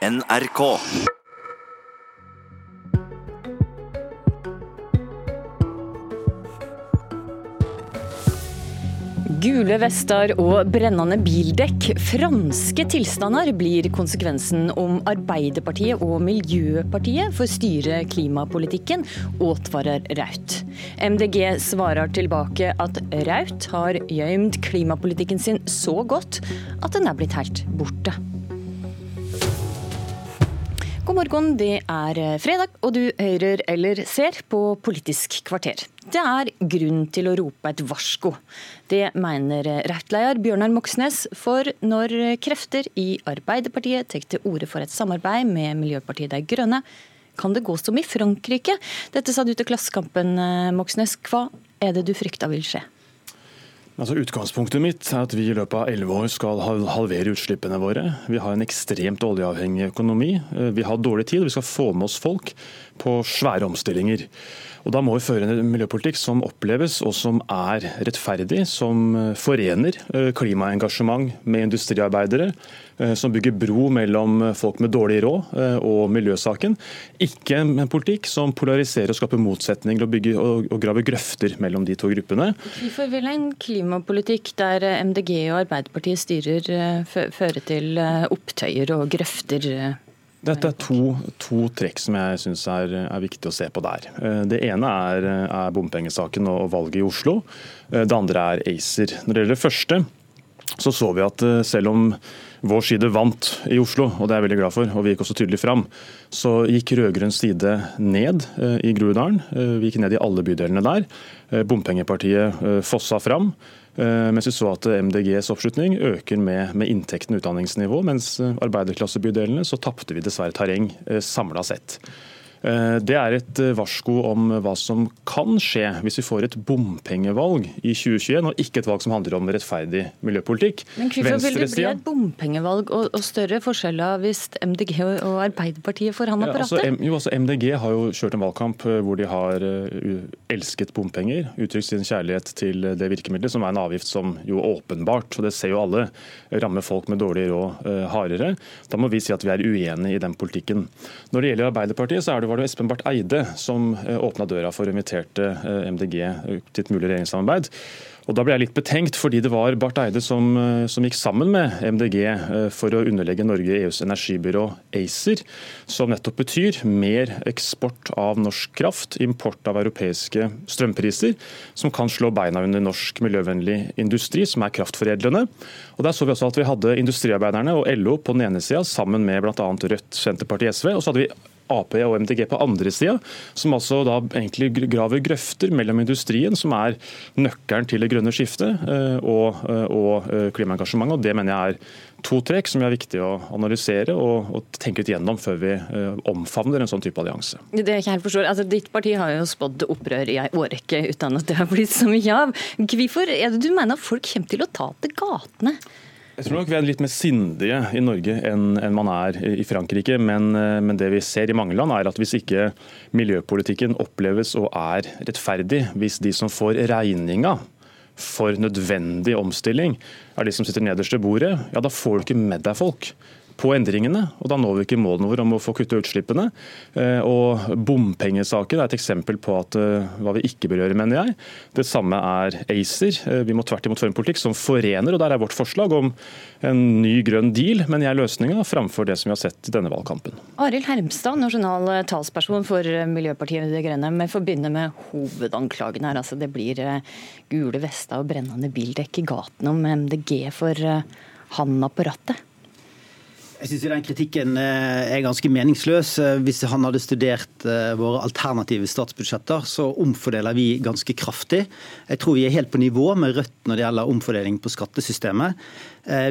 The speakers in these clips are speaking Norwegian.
NRK. Gule vester og brennende bildekk. Franske tilstander blir konsekvensen om Arbeiderpartiet og Miljøpartiet får styre klimapolitikken, advarer Raut. MDG svarer tilbake at Raut har gjemt klimapolitikken sin så godt at den er blitt helt borte. God morgen, det er fredag, og du hører eller ser på Politisk kvarter. Det er grunn til å rope et varsko. Det mener Raudt-leder Bjørnar Moxnes, for når krefter i Arbeiderpartiet tar til orde for et samarbeid med Miljøpartiet De Grønne, kan det gå som i Frankrike. Dette sa du til Klassekampen, Moxnes. Hva er det du frykter vil skje? Altså Utgangspunktet mitt er at vi i løpet av elleve år skal halvere utslippene våre. Vi har en ekstremt oljeavhengig økonomi. Vi har dårlig tid, vi skal få med oss folk på svære omstillinger. Og Da må vi føre en miljøpolitikk som oppleves og som er rettferdig, som forener eh, klimaengasjement med industriarbeidere, eh, som bygger bro mellom folk med dårlig råd eh, og miljøsaken. Ikke en politikk som polariserer og skaper motsetninger og, bygger, og, og graver grøfter mellom de to gruppene. Hvorfor vil en klimapolitikk der MDG og Arbeiderpartiet styrer, føre til opptøyer og grøfter? Dette er to, to trekk som jeg syns er, er, viktig å se på der. Eh, det ene er, er bompengesaken og valget i Oslo. Eh, det andre er ACER. Når det gjelder det første, så så vi at eh, selv om vår side vant i Oslo, og det er jeg veldig glad for, og vi gikk også tydelig fram, så gikk rød-grønn side ned i Groruddalen. Vi gikk ned i alle bydelene der. Bompengepartiet fossa fram. Eh, mens vi så at MDGs oppslutning øker med, med inntekten og utdanningsnivå, mens arbeiderklassebydelene så tapte vi dessverre terreng eh, samla sett. Eh, det er et eh, varsko om hva som kan skje hvis vi får et bompengevalg i 2021, og ikke et valg som handler om rettferdig miljøpolitikk. Men Hvorfor vil det bli et bompengevalg og, og, større forskjeller hvis MDG og Arbeiderpartiet får han apparatet? Ja, altså, jo, altså, MDG har jo kjørt en valgkamp eh, hvor de har elsket bompenger, uttrykt sin kjærlighet til det virkemidlet, som er en avgift som jo åpenbart, og det ser jo alle, rammer folk med dårlig råd hardere. Da må vi si at vi er uenige i den politikken. Når det gjelder Arbeiderpartiet, så er det var det Espen Barth Eide som eh, åpna døra for å invitere eh, MDG til et mulig regjeringssamarbeid. Og Da ble jeg litt betenkt, fordi det var Barth Eide som, eh, som, gikk sammen med MDG for å underlegge Norge EUs energibyrå ACER, som nettopp betyr mer eksport av norsk kraft, import av europeiske strømpriser, som kan slå beina under norsk miljøvennlig industri, som er kraftforedlende. Og Der så vi også at vi hadde industriarbeiderne og LO på den ene sida, sammen med bl.a. Rødt, Senterpartiet, SV. og så hadde vi Ap og MDG på andre sida, som altså da egentlig graver grøfter mellom industrien, som er nøkkelen til det grønne skiftet, eh, og, eh, og eh, klimaengasjementet. og Det mener jeg er to trekk som er viktig å analysere og, og tenke litt gjennom før vi omfavner en sånn type allianse. Det er ikke helt forstår. Altså, ditt parti har jo spådd opprør i ei årrekke uten at det har blitt så mye av. Hvorfor er det du mener folk kommer til å ta til gatene? Jeg tror nok vi er litt mer sindige i Norge enn, man er i Frankrike. Men, eh, men, det vi ser i mange land, er at hvis ikke miljøpolitikken oppleves og er rettferdig, hvis de som får regninga for nødvendig omstilling, er de som sitter nederst ved bordet, ja da får du ikke med deg folk på endringene. og Da når vi ikke målene våre om å få kutte utslippene. Eh, og Bompengesaker er et eksempel på at, eh, hva vi ikke bør gjøre, mener jeg. Det samme er ACER. Eh, vi må tvert imot føre en politikk som forener. og Der er vårt forslag om en ny grønn deal, men jeg er løsninga framfor det som vi har sett i denne valgkampen. Arild Hermstad, nasjonal talsperson for Miljøpartiet De Grønne. Får begynne med hovedanklagen her. Altså, det blir gule vester og brennende bildekk i gaten om MDG for handa på rattet. Jeg syns den kritikken eh, er ganske meningsløs. Eh, hvis han hadde studert eh, våre alternative statsbudsjetter, så omfordeler vi ganske kraftig. Jeg tror vi er helt på nivå med Rødt når det gjelder omfordeling på skattesystemet.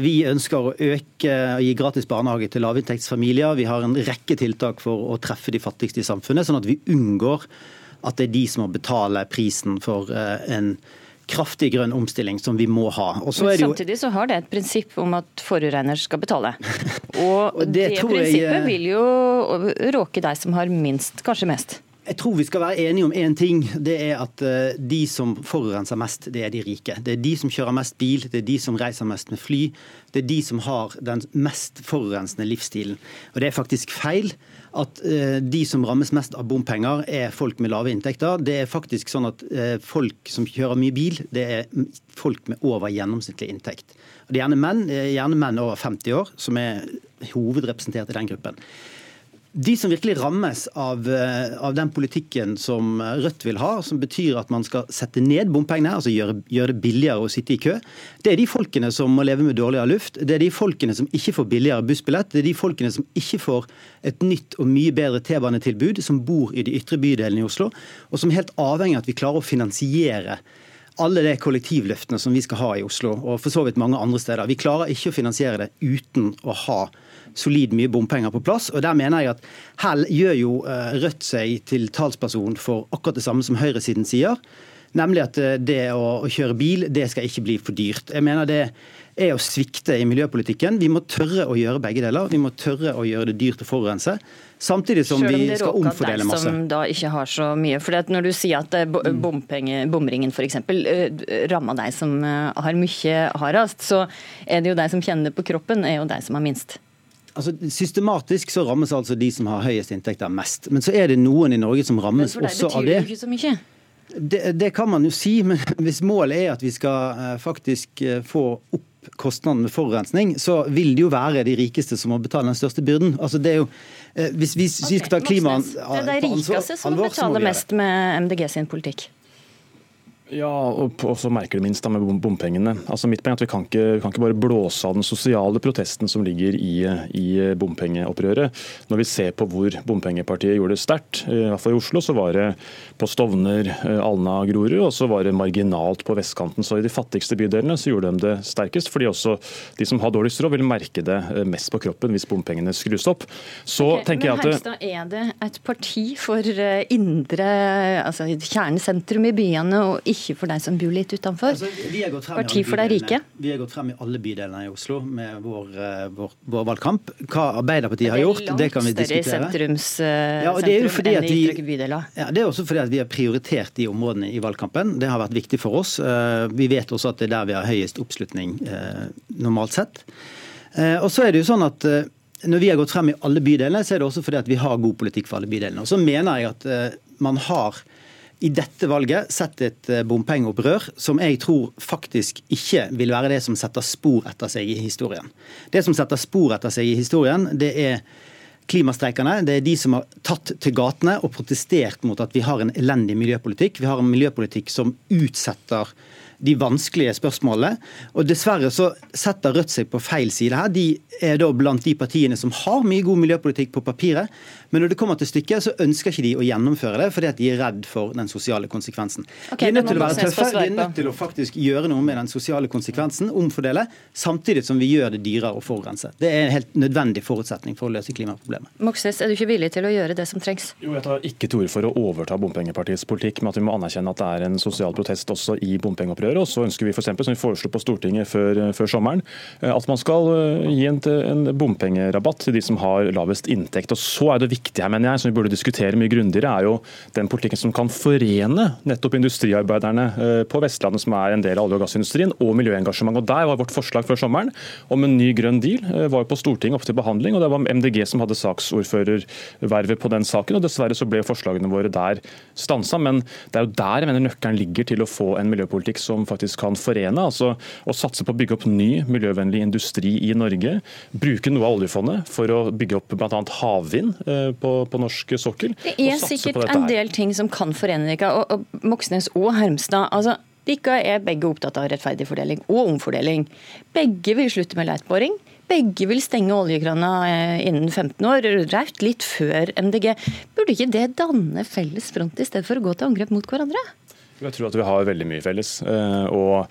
Vi ønsker å øke og gi gratis barnehage til lavinntektsfamilier. Vi har en rekke tiltak for å treffe de fattigste i samfunnet, sånn at vi unngår at det er de som må betale prisen for en kraftig grønn omstilling som vi må ha. Samtidig så har det et prinsipp om at forurenser skal betale. Og, og det, det prinsippet jeg... vil jo råke deg som har minst, kanskje mest. Jeg tror vi skal være enige om én ting. Det er at eh, de som forurenser mest, det er de rike. Det er de som kjører mest bil, det er de som reiser mest med fly. Det er de som har den mest forurensende livsstilen. Og det er faktisk feil at eh, de som rammes mest av bompenger, er folk med lave inntekter. Det er faktisk sånn at eh, folk som kjører mye bil, det er folk med over gjennomsnittlig inntekt. Og det er gjerne menn, gjerne menn over 50 år som er hovedrepresentert i den gruppen. De som virkelig rammes av, eh, av, den politikken som Rødt vil ha, som betyr at man skal sette ned bompengene, altså gjøre, gjøre, det billigere å sitte i kø, det er de folkene som må leve med dårligere luft. Det er de folkene som ikke får billigere bussbillett. Det er de folkene som ikke får et nytt og mye bedre T-banetilbud, som bor i de ytre bydelene i Oslo, og som er helt avhengig av at vi klarer å finansiere alle de kollektivløftene som vi skal ha i Oslo, og for så vidt mange andre steder. Vi klarer ikke å finansiere det uten å ha solid mye bompenger på plass. og Der mener jeg at her gjør jo eh, Rødt seg til talsperson for akkurat det samme som høyresiden sier. Nemlig at eh, det å kjøre bil, det skal ikke bli for dyrt. Jeg mener det er å svikte i miljøpolitikken. Vi må tørre å gjøre begge deler. Vi må tørre å gjøre det dyrt å forurense. Samtidig som vi skal omfordele masse. Selv om det råker deg som da ikke har så mye. For Når du sier at eh, mm. bompenge, bomringen f.eks. rammer deg som har mye hardest, så er det jo deg som kjenner det på kroppen, er jo deg som har minst. Altså, systematisk så rammes altså de som har høyest inntekter mest. Men så er det noen i Norge som rammes også av det. Men for deg betyr det ikke så mye? Det, det, kan man jo si, men hvis målet er at vi skal uh, faktisk uh, få opp kostnaden med forurensning, så vil det jo være de rikeste som må betale den største byrden. Altså det er jo, uh, hvis, vi, okay, skal ta klimaet på ansvar, Det er de rikeste som betaler mest med MDG sin politikk? Ja, og så merker det minst da med bompengene. Altså mitt poeng er at Vi kan ikke, kan ikke bare blåse av den sosiale protesten som ligger i, i, bompengeopprøret. Når vi ser på hvor bompengepartiet gjorde det sterkt, i hvert fall i Oslo, så var det på Stovner, eh, Alna, Grorud, og så var det marginalt på vestkanten. Så I de fattigste bydelene så gjorde de det sterkest, fordi også de som har dårligst råd, vil merke det eh, mest på kroppen hvis bompengene skrus opp. Så okay, tenker jeg at... Herstad, er det et parti for eh, indre, altså kjernesentrum i byene? og ikke ikke for deg som bor litt utenfor. Altså, Parti for de rike. Vi har gått frem i alle bydelene i Oslo med vår, eh, vår, vår valgkamp. Hva Arbeiderpartiet har gjort, det kan vi diskutere. Sentrums, eh, ja, det er jo fordi at vi, ja, det er også fordi at vi har prioritert de områdene i valgkampen. Det har vært viktig for oss. Eh, vi vet også at det er der vi har høyest oppslutning normalt sett. Og så er det jo sånn at når vi har gått frem i alle bydelene, så er det også fordi at vi har god politikk for alle bydelene. Og så mener jeg at man har i dette valget sett et eh, bompengeopprør som jeg tror faktisk ikke vil være det som setter spor etter seg i historien. Det som setter spor etter seg i historien, det er klimastreikerne. Det er de som har tatt til gatene og protestert mot at vi har en elendig miljøpolitikk. Vi har en miljøpolitikk som utsetter de vanskelige spørsmålene. Og Dessverre så setter Rødt seg på feil side her. De er da blant de partiene som har mye god miljøpolitikk på papiret, men når det kommer til stykket, så ønsker ikke de å gjennomføre det fordi at de er redd for den sosiale konsekvensen. Okay, de er nødt til å være tøffe, de er nødt til å faktisk gjøre noe med den sosiale konsekvensen, omfordele, samtidig som vi gjør det dyrere å forurense. Det er en helt nødvendig forutsetning for å løse klimaproblemet. Moxnes, er du ikke villig til å gjøre det som trengs? Jo, jeg tar ikke til orde for å overta bompengepartiets politikk, men at vi må anerkjenne at det er en sosial protest også i bompengeopprøret. Og så ønsker vi f.eks., som vi foreslo på Stortinget før, før sommeren, at man skal eh, gi en, en bompengerabatt til de som har lavest inntekt. Og så er det viktig her, mener jeg, som vi burde diskutere mye grundigere, er jo den politikken som kan forene nettopp industriarbeiderne eh, på Vestlandet, som er en del av olje- og gassindustrien, og miljøengasjement. Og Der var vårt forslag før sommeren om en ny grønn deal eh, var på Stortinget opp til behandling, og det var MDG som hadde saksordførervervet på den saken. og Dessverre så ble forslagene våre der stansa, men det er jo der jeg mener nøkkelen ligger til å få en miljøpolitikk som faktisk kan forene. altså Å satse på å bygge opp ny miljøvennlig industri i Norge, bruke noe av oljefondet for å bygge opp bl.a. havvind eh, på, på, norsk sokkel. Det er sikkert en del ting som kan forene dere, og, og Moxnes og Hermstad. altså dere er begge opptatt av rettferdig fordeling og omfordeling. Begge vil slutte med leitboring. Begge vil stenge oljekrana eh, innen 15 år, Raut litt før MDG. Burde ikke det danne felles front i stedet for å gå til angrep mot hverandre? Jeg tror at vi har veldig mye felles. Eh, og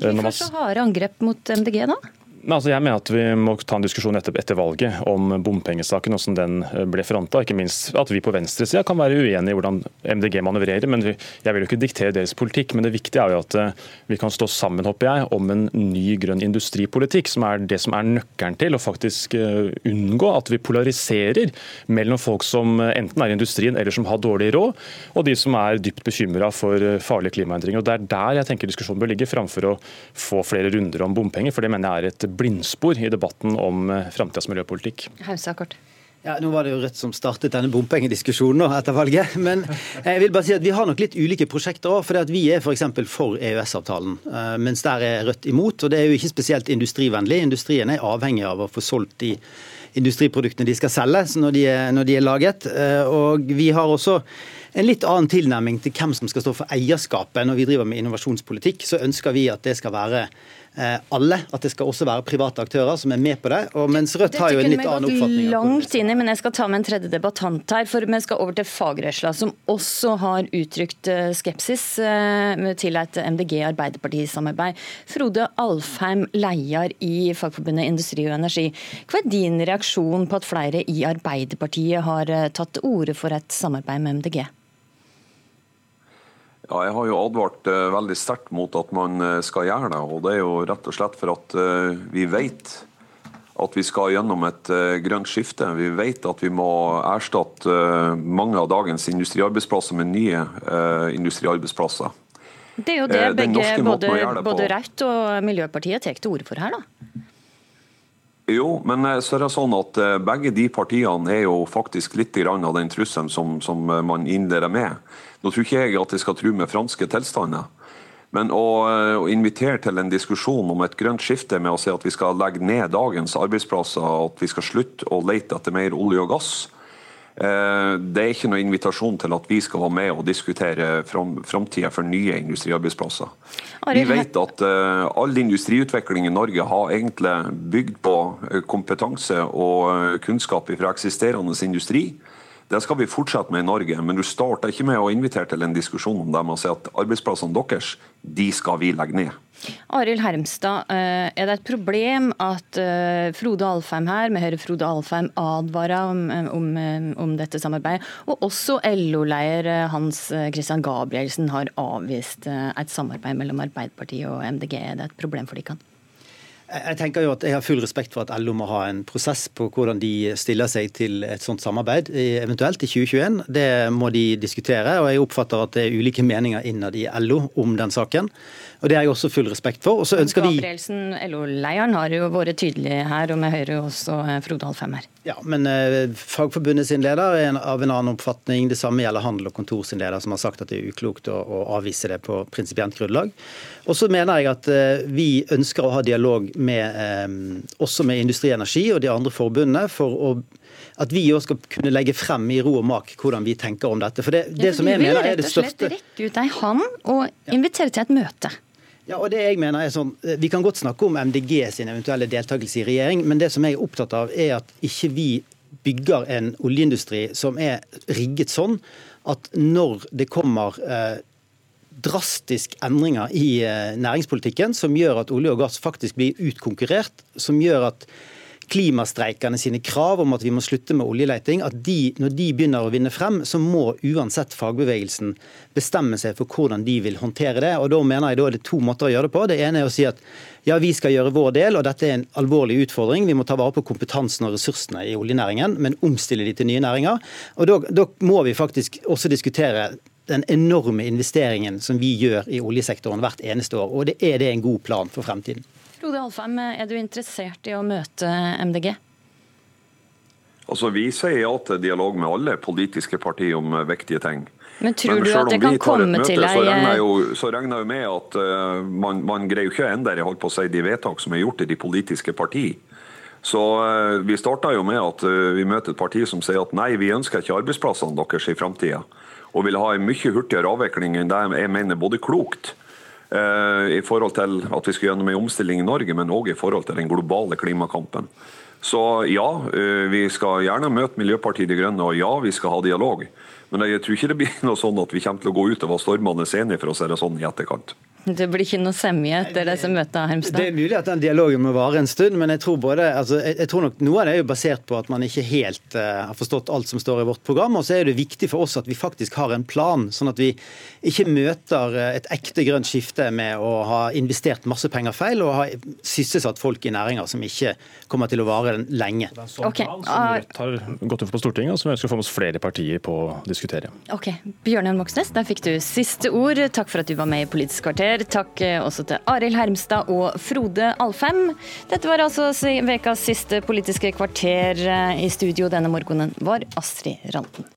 Hvorfor så harde angrep mot MDG da? Altså, jeg mener at Vi må ta en diskusjon etter, etter valget om bompengesaken, hvordan den eh, ble fronta. Ikke minst at vi på venstresida kan være uenige i hvordan MDG manøvrerer. men vi, Jeg vil jo ikke diktere deres politikk, men det viktige er jo at eh, vi kan stå sammen håper jeg, om en ny grønn industripolitikk, som er det som er nøkkelen til å faktisk eh, unngå at vi polariserer mellom folk som enten er i industrien eller som har dårlig råd, og de som er dypt bekymra for farlige klimaendringer. Og Det er der jeg tenker diskusjonen bør ligge, framfor å få flere runder om bompenger. for det mener jeg er et blindspor i debatten om eh, framtidas miljøpolitikk. Hausakort. Ja, nå var det jo Rødt som startet denne bompengediskusjonen etter valget. Men jeg vil bare si at vi har nok litt ulike prosjekter òg. For vi er f.eks. for, for EØS-avtalen, eh, mens der er Rødt imot. Og det er jo ikke spesielt industrivennlig. Industrien er avhengig av å få solgt de industriproduktene de skal selge når de er, når de er laget. Eh, og vi har også en litt annen tilnærming til hvem som skal stå for eierskapet når vi driver med innovasjonspolitikk. Så ønsker vi at det skal være Eh, alle. At det skal også være private aktører som er med på det. Og mens Rødt har jo en litt annen oppfatning. langt inn i, men Jeg skal ta med en tredje debattant her. for Vi skal over til fagrørsla, som også har uttrykt eh, skepsis eh, til et MDG-Arbeiderparti-samarbeid. Frode Alfheim, leder i Fagforbundet Industri og Energi. Hva er din reaksjon på at flere i Arbeiderpartiet har tatt til orde for et samarbeid med MDG? Ja, jeg har jo advart uh, veldig sterkt mot at man uh, skal gjøre det. og Det er jo rett og slett for at uh, vi vet at vi skal gjennom et grønt skifte. Vi vet at vi må erstatte mange av dagens industriarbeidsplasser med nye industriarbeidsplasser. Det er jo det begge, både, både Rødt og Miljøpartiet tar til orde for her, da? Jo, men så er det sånn at begge de partiene er jo faktisk litt av den trusselen som, som man innleder med. Nå tror ikke jeg at jeg skal tro med franske tilstander. Men å, eh, å, invitere til en diskusjon om et grønt skifte med å si at vi skal legge ned dagens arbeidsplasser, at vi skal slutte å lete etter mer olje og gass, eh, det er ikke noen invitasjon til at vi skal være med og diskutere framtida for nye industriarbeidsplasser. Vi vet at uh, all industriutvikling i Norge har egentlig bygd på kompetanse og kunnskap fra eksisterende industri. Det skal vi fortsette med i Norge, men du starter ikke med å invitere til en diskusjon om dem og si at arbeidsplassene deres, de skal vi legge ned. Arild Hermstad, eh, er det et problem at eh, Frode Alfheim her, med Høyre Frode Alfheim, advarer om, om, om dette samarbeidet, og også LO-leder Hans Christian Gabrielsen har avvist eh, et samarbeid mellom Arbeiderpartiet og MDG. Er det et problem for de kan? Jeg tenker jo at jeg har full respekt for at LO må ha en prosess på hvordan de stiller seg til et sånt samarbeid, eventuelt i 2021. Det må de diskutere. og Jeg oppfatter at det er ulike meninger innad i LO om den saken. Og Det har jeg også full respekt for. Og så ønsker vi... Gabrielsen, LO-lederen, har jo vært tydelig her, og med Høyre også eh, Frode Alfheim her. Ja, men eh, Fagforbundet sin leder er av en annen oppfatning. Det samme gjelder Handel og Kontor sin leder, som har sagt at det er uklokt å, å avvise det på prinsipielt grunnlag. Og så mener jeg at eh, vi ønsker å ha dialog med, eh, også med Industri Energi og de andre forbundene for å at vi òg skal kunne legge frem i ro og mak hvordan vi tenker om dette. For det, det ja, for som jeg mener er det største Du vil rett og slett rekke ut ei hånd og invitere til et møte. Ja, og det jeg mener er sånn, Vi kan godt snakke om MDG sin eventuelle deltakelse i regjering, men det som jeg er opptatt av, er at ikke vi bygger en oljeindustri som er rigget sånn at når det kommer eh, drastisk endringer i eh, næringspolitikken som gjør at olje og gass faktisk blir utkonkurrert, som gjør at klimastreikerne sine krav om at vi må slutte med oljeleting, at de, når de begynner å vinne frem, så må uansett fagbevegelsen bestemme seg for hvordan de vil håndtere det. og Da mener jeg da er det to måter å gjøre det på. Det ene er å si at ja, vi skal gjøre vår del, og dette er en alvorlig utfordring. Vi må ta vare på kompetansen og ressursene i oljenæringen, men omstille de til nye næringer. Og Da, da må vi faktisk også diskutere den enorme investeringen som vi gjør i oljesektoren hvert eneste år. Og det er det en god plan for fremtiden. Frode Alfheim, er du interessert i å møte MDG? Altså, Vi sier ja til dialog med alle politiske partier om eh, viktige ting. Men tror Men du at det kan komme til ei Så regner jeg jo, så regner jeg med at uh, man, man, greier jo ikke å endre holdt på å si, de vedtak som er gjort i de politiske partier. Så uh, Vi starta jo med at uh, vi møter et parti som sier at nei, vi ønsker ikke arbeidsplassene deres i framtida. Og vil ha en mye hurtigere avvikling enn det jeg mener både klokt Eh, i forhold til at vi skal gjennom en omstilling i Norge, men òg i forhold til den globale klimakampen. Så ja, eh, vi skal gjerne møte Miljøpartiet De Grønne, og ja, vi skal ha dialog. Men jeg tror ikke det blir noe sånn at vi kommer til å gå ut være stormende enige, for å si det sånn, i etterkant. Det blir ikke noe semje etter disse møtene, Hermstad? Det er mulig at den dialogen må vare en stund, men jeg tror, både, altså, jeg, jeg tror nok noe av det er jo basert på at man ikke helt uh, har forstått alt som står i vårt program. Og så er det viktig for oss at vi faktisk har en plan, sånn at vi ikke møter eh, et ekte grønt skifte med å ha investert masse penger feil og ha sysselsatt folk i næringer som ikke kommer til å vare lenge. Det er en sånn okay. plan som Rødt har gått inn for på Stortinget, og som vi ønsker å få med oss flere partier på å diskutere. Ok, Bjørnar Moxnes, der fikk du siste ord. Takk for at du var med i Politisk kvarter. Takk eh, også til Arild Hermstad og Frode Alfheim. Dette var altså ukas siste Politiske kvarter. Eh, I studio denne morgenen var Astrid Randen.